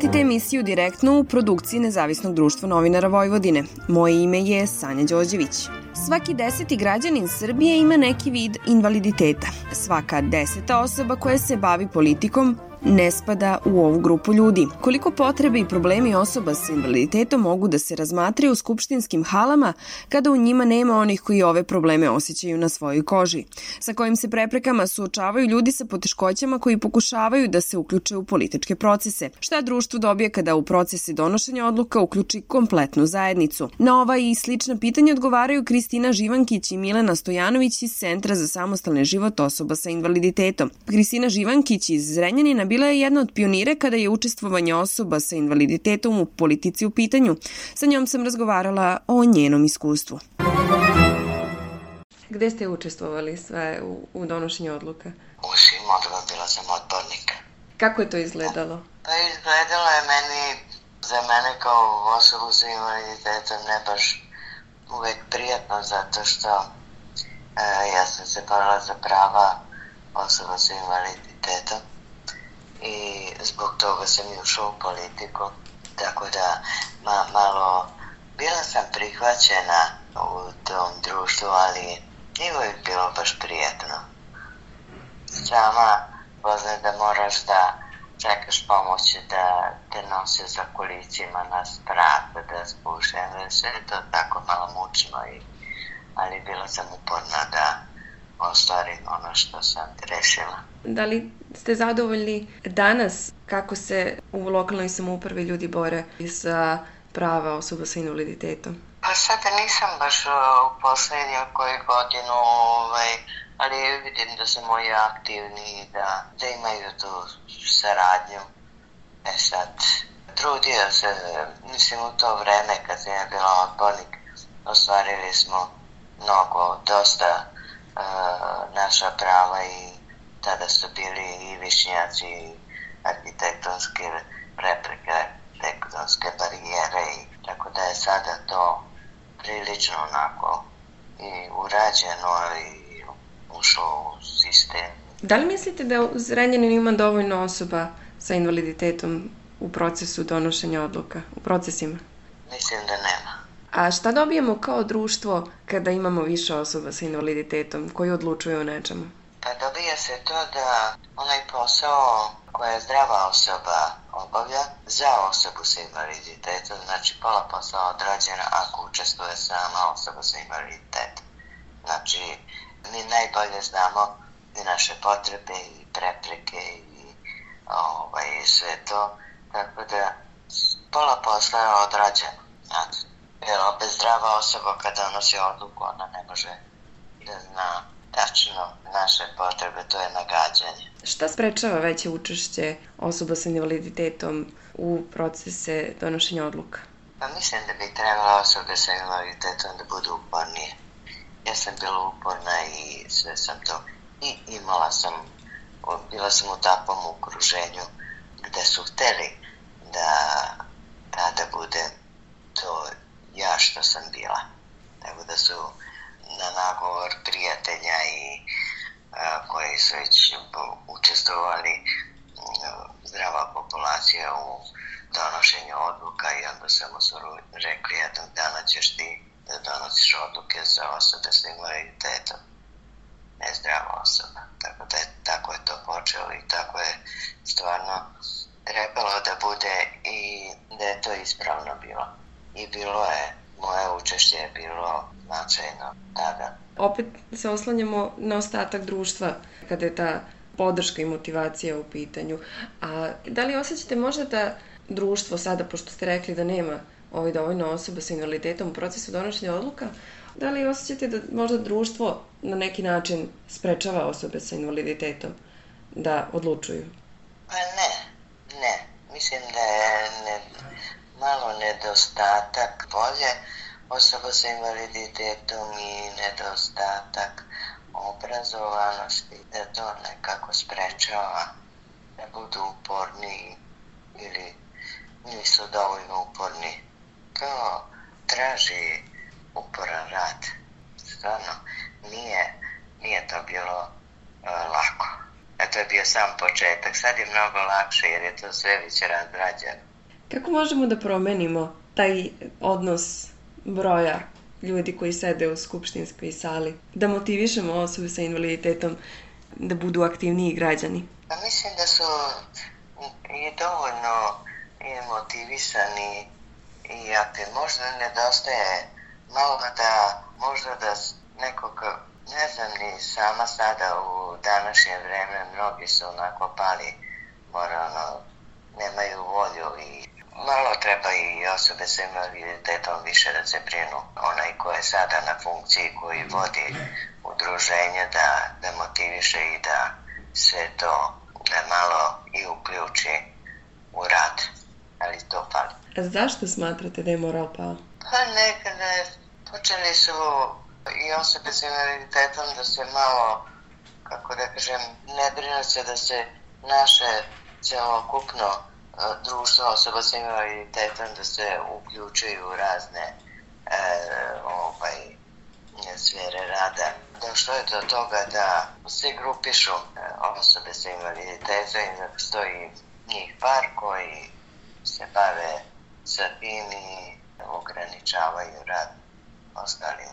Pratite emisiju direktno u produkciji Nezavisnog društva novinara Vojvodine. Moje ime je Sanja Đorđević. Svaki deseti građanin Srbije ima neki vid invaliditeta. Svaka deseta osoba koja se bavi politikom ne spada u ovu grupu ljudi. Koliko potrebe i problemi osoba sa invaliditetom mogu da se razmatraju u skupštinskim halama kada u njima nema onih koji ove probleme osjećaju na svojoj koži, sa kojim se preprekama suočavaju ljudi sa poteškoćama koji pokušavaju da se uključe u političke procese. Šta društvo dobije kada u procese donošenja odluka uključi kompletnu zajednicu? Na ova i slična pitanja odgovaraju Kristina Živankić i Milena Stojanović iz Centra za samostalni život osoba sa invaliditetom. Kristina Živankić iz Zrenjanina bila je jedna od pionire kada je učestvovanje osoba sa invaliditetom u politici u pitanju. Sa njom sam razgovarala o njenom iskustvu. Gde ste učestvovali sve u, u donošenju odluka? U svim odluka bila sam odbornik. Kako je to izgledalo? Pa izgledalo je meni, za mene kao osobu sa invaliditetom ne baš uvek prijatno zato što e, ja sam se borila za prava osoba sa invaliditetom i zbog toga sam i ušao u politiku. Tako da ma, malo bila sam prihvaćena u tom društvu, ali nije uvijek bilo baš prijetno. Sama poznam da moraš da čekaš pomoć da te nose za kolicima na sprat, da spušem, da sve to tako malo mučno i ali bila sam uporna da ostvarim ono što sam rešila. Da li ste zadovoljni danas kako se u lokalnoj samoupravi ljudi bore za prava osoba sa invaliditetom? Pa sada nisam baš u poslednju koju godinu, ovaj, ali vidim da su moji aktivni da, da imaju tu saradnju. E sad, trudio se, mislim u to vreme kad sam ja bila odbornik, ostvarili smo mnogo, dosta uh, naša prava i tada su bili i višnjaci i arhitektonske prepreke, arhitektonske barijere i tako da je sada to prilično onako i urađeno i ušlo u sistem. Da li mislite da u Zrenjaninu ima dovoljno osoba sa invaliditetom u procesu donošenja odluka, u procesima? Mislim da nema. A šta dobijemo kao društvo kada imamo više osoba sa invaliditetom koji odlučuju o nečemu? Dobija se to da onaj posao koja zdrava osoba obavlja za osobu sa invaliditetom, znači pola posla odrađena ako učestvuje sama osoba sa invaliditetom. Znači, mi najbolje znamo i naše potrebe i prepreke i ovaj, sve to, tako da pola posla je odrađeno. Znači, jer opet zdrava osoba kada donosi odluku, ona ne može da zna tačno naše potrebe, to je nagađanje. Šta sprečava veće učešće osoba sa invaliditetom u procese donošenja odluka? Pa mislim da bi trebala osobe sa invaliditetom da budu upornije. Ja sam bila uporna i sve sam to i imala sam, bila sam u takvom okruženju gde su hteli da tada bude to ja što sam bila. Tako da su na nagovor prijatelja i a, koji su već učestvovali zdrava populacija u donošenju odluka i onda samo su rekli jednog dana ćeš ti da donosiš odluke za osobe s invaliditetom. Ne zdrava osoba. Tako da je, tako je to počelo i tako je stvarno trebalo da bude i da je to ispravno bilo. I bilo je moje učešće je bilo značajno tada. Opet se oslanjamo na ostatak društva kada je ta podrška i motivacija u pitanju. A da li osjećate možda da društvo sada, pošto ste rekli da nema ovaj dovoljno osoba sa invaliditetom u procesu donošenja odluka, da li osjećate da možda društvo na neki način sprečava osobe sa invaliditetom da odlučuju? Pa ne, ne. Mislim da je ne, malo nedostatak volje osoba sa invaliditetom i nedostatak obrazovanosti, da to nekako sprečava da budu uporni ili nisu dovoljno uporni. To traži uporan rad. Stvarno, nije, nije to bilo uh, lako. A to je bio sam početak. Sad je mnogo lakše jer je to sve već razrađeno Kako možemo da promenimo taj odnos broja ljudi koji sede u skupštinskoj sali, da motivišemo osobe sa invaliditetom da budu aktivniji građani? Pa mislim da su i dovoljno i motivisani i aktiv. Možda nedostaje malo da možda da nekog ne znam ni sama sada u današnje vreme mnogi su onako pali moralno nemaju volju i malo treba i osobe sa invaliditetom više da se brinu. Onaj ko je sada na funkciji koji vodi udruženje da, da motiviše i da sve to da malo i uključi u rad. Ali to fali. A zašto smatrate da je moral pao? Pa nekada počeli su i osobe sa invaliditetom da se malo, kako da kažem, ne brinu se da se naše celokupno društvo osoba sa invaliditetom da se uključuju u razne e, ovaj, sfere rada. Došlo je do toga da se grupišu e, osobe sa invaliditetom i da postoji njih par koji se bave sa tim i ograničavaju rad ostalim.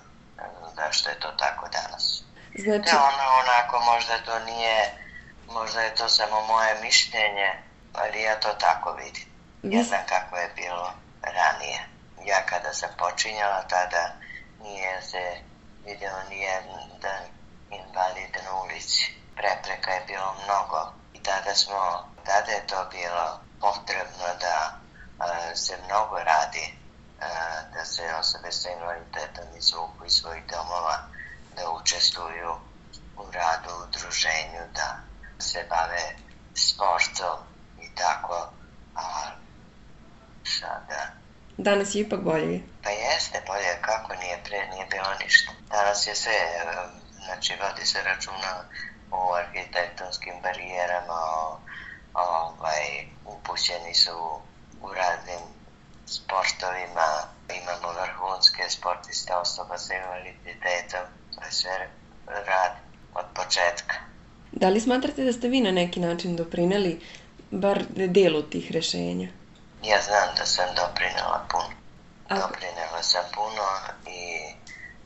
Zašto je to tako danas? Znači... Da ono onako možda to nije, možda je to samo moje mišljenje, ali ja to tako vidim. Ja znam kako je bilo ranije. Ja kada sam počinjala tada nije se vidio nijedan invalid na ulici. Prepreka je bilo mnogo i tada smo, tada je to bilo potrebno da a, se mnogo radi a, da se osobe sa invaliditetom izvuku iz svojih domova, da učestvuju u radu, u udruženju, da se bave sportom, tako, a sada... Danas je ipak bolje. Pa jeste bolje, kako nije pre, nije bilo ništa. Danas je sve, znači vodi se računa o arhitektonskim barijerama, o, ovaj, upućeni su u raznim sportovima, imamo vrhunske sportiste osoba sa invaliditetom, to je sve rad od početka. Da li smatrate da ste vi na neki način doprineli bar delu tih rešenja? Ja znam da sam doprinela puno. A... Doprinela sam puno i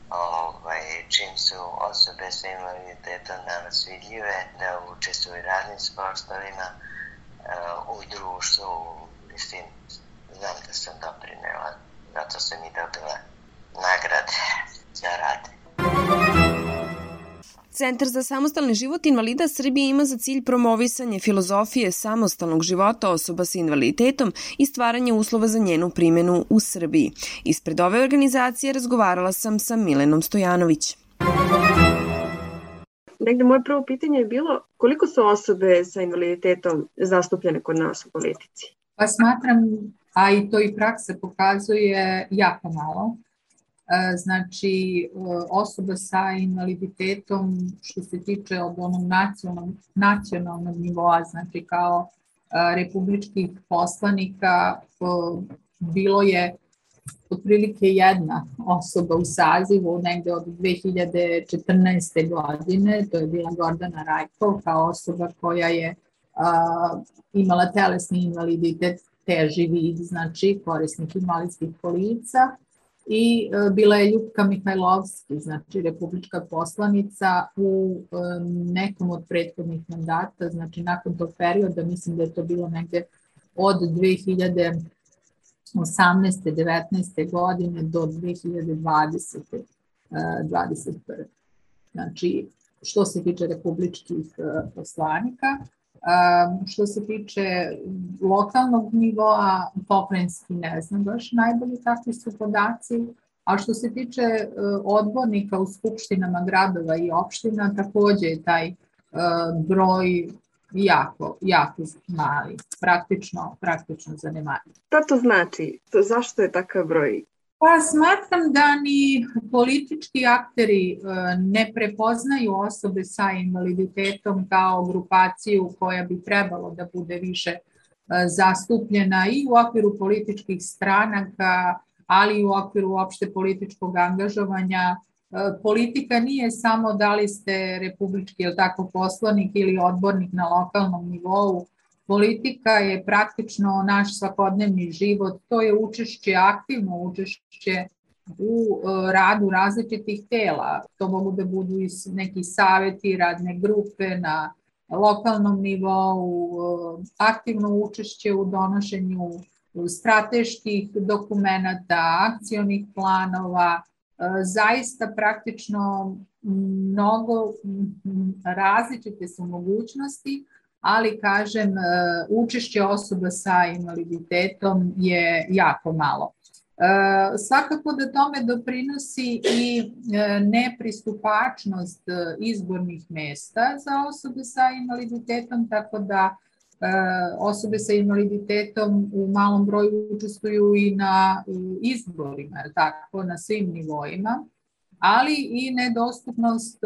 ovaj, čim su osobe sa invaliditetom danas vidljive da učestvuju radnim sportovima uh, u društvu, mislim, znam da sam doprinela, zato sam i dobila nagrade za rad. Centar za samostalni život invalida Srbije ima za cilj promovisanje filozofije samostalnog života osoba sa invaliditetom i stvaranje uslova za njenu primjenu u Srbiji. Ispred ove organizacije razgovarala sam sa Milenom Stojanović. Negde moje prvo pitanje je bilo koliko su osobe sa invaliditetom zastupljene kod nas u politici? Pa smatram, a i to i praksa pokazuje jako malo. E, znači e, osoba sa invaliditetom što se tiče od onog nacionalnog, nacionalnog nivoa, znači kao e, republičkih poslanika, bilo je otprilike jedna osoba u sazivu negde od 2014. godine, to je bila Gordana Rajkov kao osoba koja je a, imala telesni invaliditet teži vid, znači korisnik invalidskih kolica i e, bila je Ljubka Mihajlovski, znači republička poslanica u e, nekom od prethodnih mandata, znači nakon tog perioda, mislim da je to bilo negde od 2018. 19. godine do 2020. 21. Znači, što se tiče republičkih e, poslanika, što se tiče lokalnog nivoa, pokrajinski ne znam baš najbolje kakvi su podaci, a što se tiče uh, odbornika u skupštinama gradova i opština, takođe je taj uh, broj jako, jako mali, praktično, praktično zanemarljiv. Šta to znači? To, zašto je takav broj Pa smatram da ni politički akteri e, ne prepoznaju osobe sa invaliditetom kao grupaciju koja bi trebalo da bude više e, zastupljena i u okviru političkih stranaka, ali i u okviru uopšte političkog angažovanja. E, politika nije samo da li ste republički ili tako poslanik ili odbornik na lokalnom nivou, politika je praktično naš svakodnevni život, to je učešće, aktivno učešće u e, radu različitih tela. To mogu da budu i neki saveti, radne grupe na lokalnom nivou, e, aktivno učešće u donošenju strateških dokumenta, akcionih planova, e, zaista praktično mnogo različite su mogućnosti, ali kažem učešće osoba sa invaliditetom je jako malo. E, svakako da tome doprinosi i e, nepristupačnost e, izbornih mesta za osobe sa invaliditetom, tako da osobe sa invaliditetom u malom broju učestvuju i na izborima, tako, na svim nivoima, ali i nedostupnost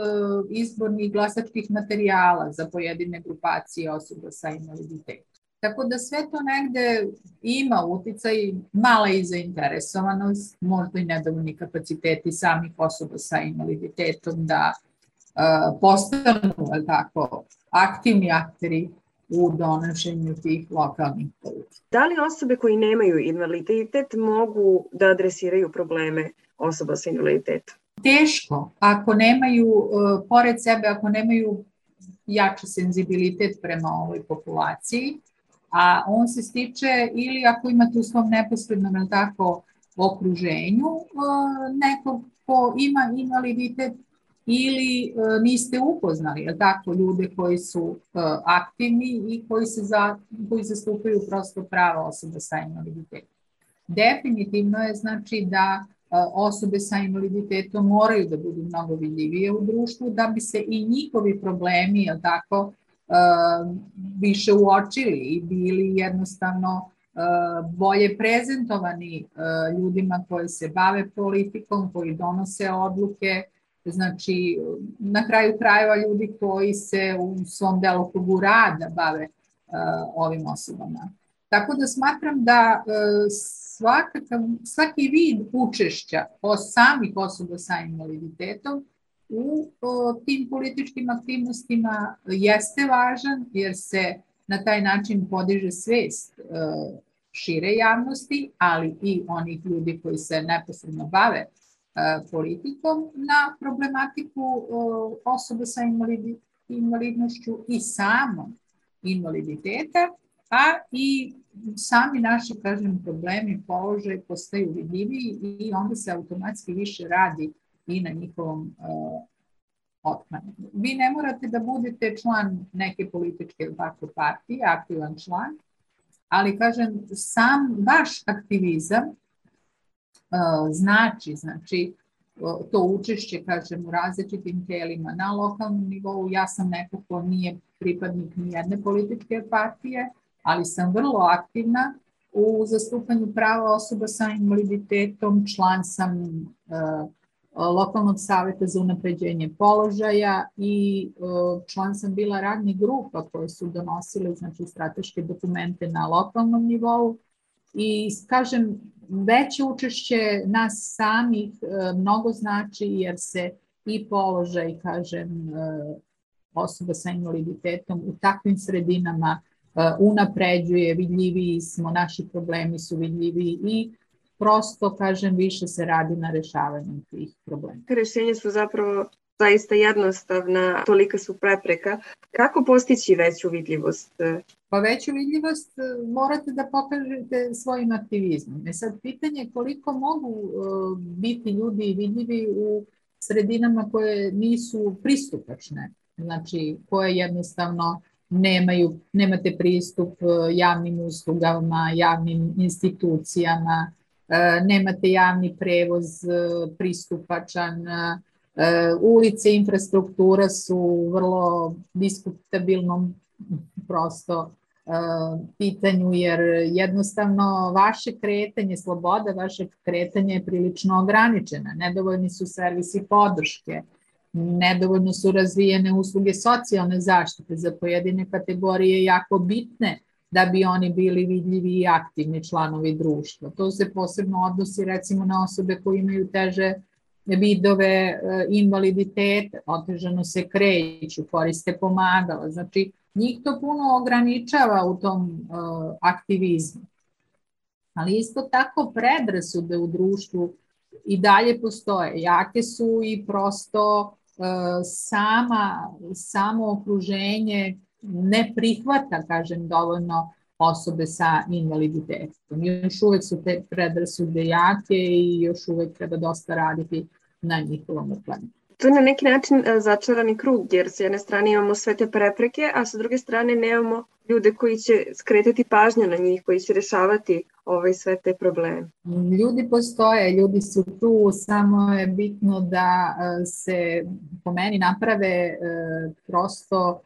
izbornih glasačkih materijala za pojedine grupacije osoba sa invaliditetom. Tako da sve to negde ima uticaj, mala i zainteresovanost, možda i nedovoljni kapaciteti samih osoba sa invaliditetom da uh, postanu tako, aktivni akteri u donošenju tih lokalnih politika. Da li osobe koji nemaju invaliditet mogu da adresiraju probleme osoba sa invaliditetom? Teško, ako nemaju, uh, pored sebe, ako nemaju jači senzibilitet prema ovoj populaciji, a on se stiče ili ako imate u svom neposrednom tako, okruženju e, nekog ko ima invaliditet ili e, niste upoznali, je tako, ljude koji su e, aktivni i koji, se za, koji zastupaju prosto prava osoba sa invaliditetom. Definitivno je znači da osobe sa invaliditetom moraju da budu mnogo vidljivije u društvu da bi se i njihovi problemi, je tako, više uočili i bili jednostavno bolje prezentovani ljudima koji se bave politikom, koji donose odluke, znači na kraju krajeva ljudi koji se u svom delokrugu rada bave ovim osobama. Tako da smatram da svakakav, svaki vid učešća o samih osoba sa invaliditetom u o, tim političkim aktivnostima jeste važan jer se na taj način podiže svest e, šire javnosti, ali i onih ljudi koji se neposredno bave e, politikom na problematiku osoba sa invalidnošću i samom invaliditeta, a i sami naši, kažem, problemi, položaj postaju vidljiviji i onda se automatski više radi i na njihovom uh, otklanjanju. Vi ne morate da budete član neke političke tako partije, aktivan član, ali kažem, sam vaš aktivizam uh, znači, znači, to učešće, kažem, u različitim telima na lokalnom nivou. Ja sam neko ko nije pripadnik ni jedne političke partije, ali sam vrlo aktivna u zastupanju prava osoba sa invaliditetom, član sam uh, lokalnog saveta za unapređenje položaja i član sam bila radnih grupa koje su donosile znači, strateške dokumente na lokalnom nivou. I kažem veće učešće nas samih e, mnogo znači jer se i položaj kažem e, osoba sa invaliditetom u takvim sredinama e, unapređuje, vidljiviji smo, naši problemi su vidljiviji i prosto, kažem, više se radi na rešavanju tih problema. Rešenja su zapravo zaista jednostavna, tolika su prepreka. Kako postići veću vidljivost? Pa veću vidljivost e, morate da pokažete svojim aktivizmom. E sad, pitanje je koliko mogu uh, biti ljudi vidljivi u sredinama koje nisu pristupačne, znači koje jednostavno nemaju, nemate pristup e, javnim uslugama, javnim institucijama, E, nemate javni prevoz e, pristupačan, ulice infrastruktura su vrlo diskutabilnom prosto pitanju, jer jednostavno vaše kretanje, sloboda vašeg kretanja je prilično ograničena. Nedovoljni su servisi podrške, nedovoljno su razvijene usluge socijalne zaštite za pojedine kategorije jako bitne da bi oni bili vidljivi i aktivni članovi društva. To se posebno odnosi recimo na osobe koje imaju teže vidove e, invaliditete, otežano se kreću, koriste pomagala. Znači, njih to puno ograničava u tom uh, aktivizmu. Ali isto tako predrasude u društvu i dalje postoje. Jake su i prosto sama, samo okruženje ne prihvata, kažem, dovoljno osobe sa invaliditetom. Još uvek su te predrasude jake i još uvek treba dosta raditi na njihovom uklanju. To je na neki način e, začarani krug, jer s jedne strane imamo sve te prepreke, a sa druge strane nemamo ljude koji će skretati pažnju na njih, koji će rešavati ovaj sve te probleme. Ljudi postoje, ljudi su tu, samo je bitno da e, se po meni naprave e, prosto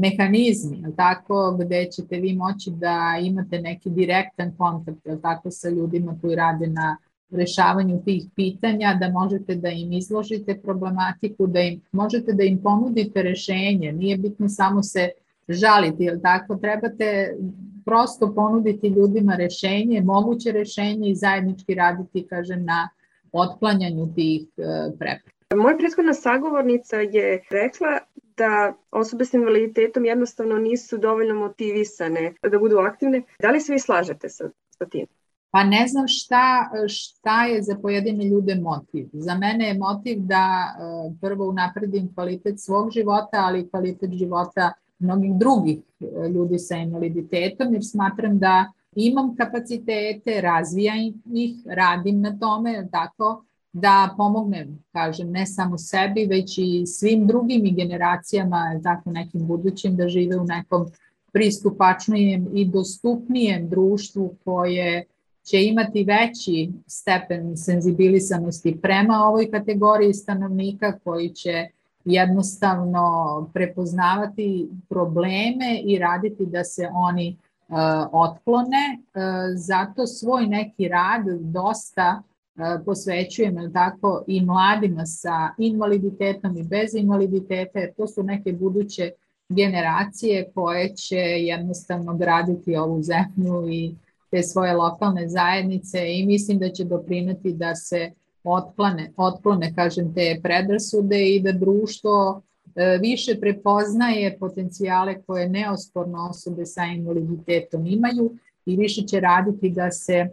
mehanizmi, tako, gde ćete vi moći da imate neki direktan kontakt, tako, sa ljudima koji rade na rešavanju tih pitanja, da možete da im izložite problematiku, da im, možete da im ponudite rešenje, nije bitno samo se žaliti, jel tako, trebate prosto ponuditi ljudima rešenje, moguće rešenje i zajednički raditi, kažem, na otklanjanju tih e, prepreka. Moja prethodna sagovornica je rekla da osobe s invaliditetom jednostavno nisu dovoljno motivisane da budu aktivne. Da li se vi slažete sa, sa tim? Pa ne znam šta, šta je za pojedine ljude motiv. Za mene je motiv da e, prvo unapredim kvalitet svog života, ali i kvalitet života mnogih drugih e, ljudi sa invaliditetom, jer smatram da imam kapacitete, razvijam ih, radim na tome, tako da pomognem, kažem, ne samo sebi, već i svim drugim i generacijama, tako nekim budućim, da žive u nekom pristupačnijem i dostupnijem društvu koje će imati veći stepen senzibilisanosti prema ovoj kategoriji stanovnika koji će jednostavno prepoznavati probleme i raditi da se oni uh, otklone. Uh, zato svoj neki rad dosta uh, posvećujem tako i mladima sa invaliditetom i bez invaliditeta, jer to su neke buduće generacije koje će jednostavno graditi ovu zemlju i te svoje lokalne zajednice i mislim da će doprinati da se otklone, otklone kažem, te predrasude i da društvo e, više prepoznaje potencijale koje neosporno osobe sa invaliditetom imaju i više će raditi da se e,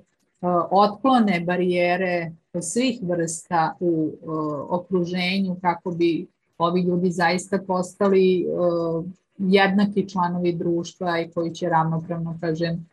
otklone barijere svih vrsta u e, okruženju kako bi ovi ljudi zaista postali jednaki članovi društva i koji će ravnopravno, kažem,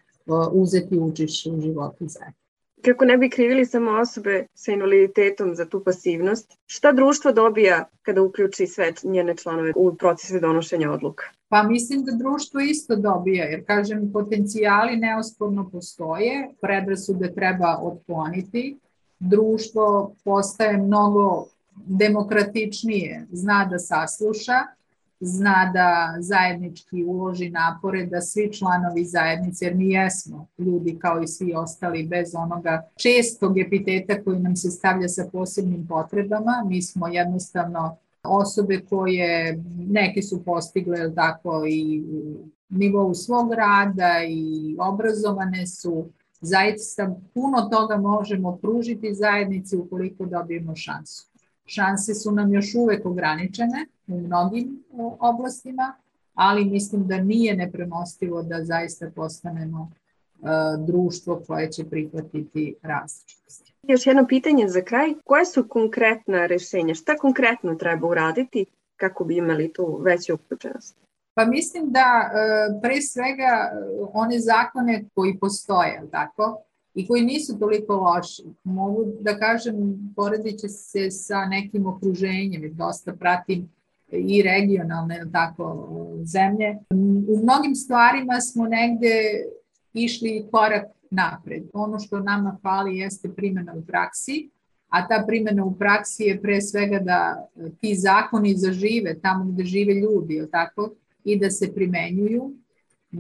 uzeti učešće u životu zajedno. Kako ne bi krivili samo osobe sa invaliditetom za tu pasivnost, šta društvo dobija kada uključi sve njene članove u procese donošenja odluka? Pa mislim da društvo isto dobija, jer kažem, potencijali neosporno postoje, predrasude treba otkloniti, društvo postaje mnogo demokratičnije, zna da sasluša, zna da zajednički uloži napore da svi članovi zajednice, jer mi jesmo ljudi kao i svi ostali bez onoga. Čestog epiteta koji nam se stavlja sa posebnim potrebama, mi smo jednostavno osobe koje neki su postigle tako i nivou svog rada i obrazovane su, zaista puno toga možemo pružiti zajednici ukoliko dobijemo šansu. Šanse su nam još uvek ograničene, u mnogim oblastima, ali mislim da nije nepremostivo da zaista postanemo e, društvo koje će prihvatiti različitosti. Još jedno pitanje za kraj. Koje su konkretna rešenja? Šta konkretno treba uraditi kako bi imali tu veću uključenost? Pa mislim da e, pre svega one zakone koji postoje, tako, i koji nisu toliko loši. Mogu da kažem, poredit će se sa nekim okruženjem, jer dosta pratim i regionalne tako, zemlje. U mnogim stvarima smo negde išli korak napred. Ono što nama fali jeste primjena u praksi, a ta primjena u praksi je pre svega da ti zakoni zažive tamo gde žive ljudi, tako, i da se primenjuju,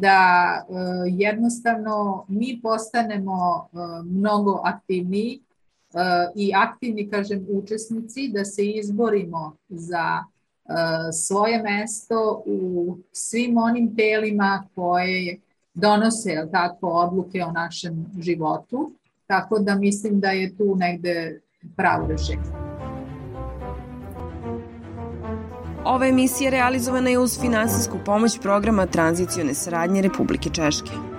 da e, jednostavno mi postanemo e, mnogo aktivniji e, i aktivni, kažem, učesnici, da se izborimo za svoje mesto u svim onim telima koje donose tako odluke o našem životu. Tako da mislim da je tu negde pravo rešenje. Ova emisija realizovana je uz finansijsku pomoć programa tranzicione saradnje Republike Češke.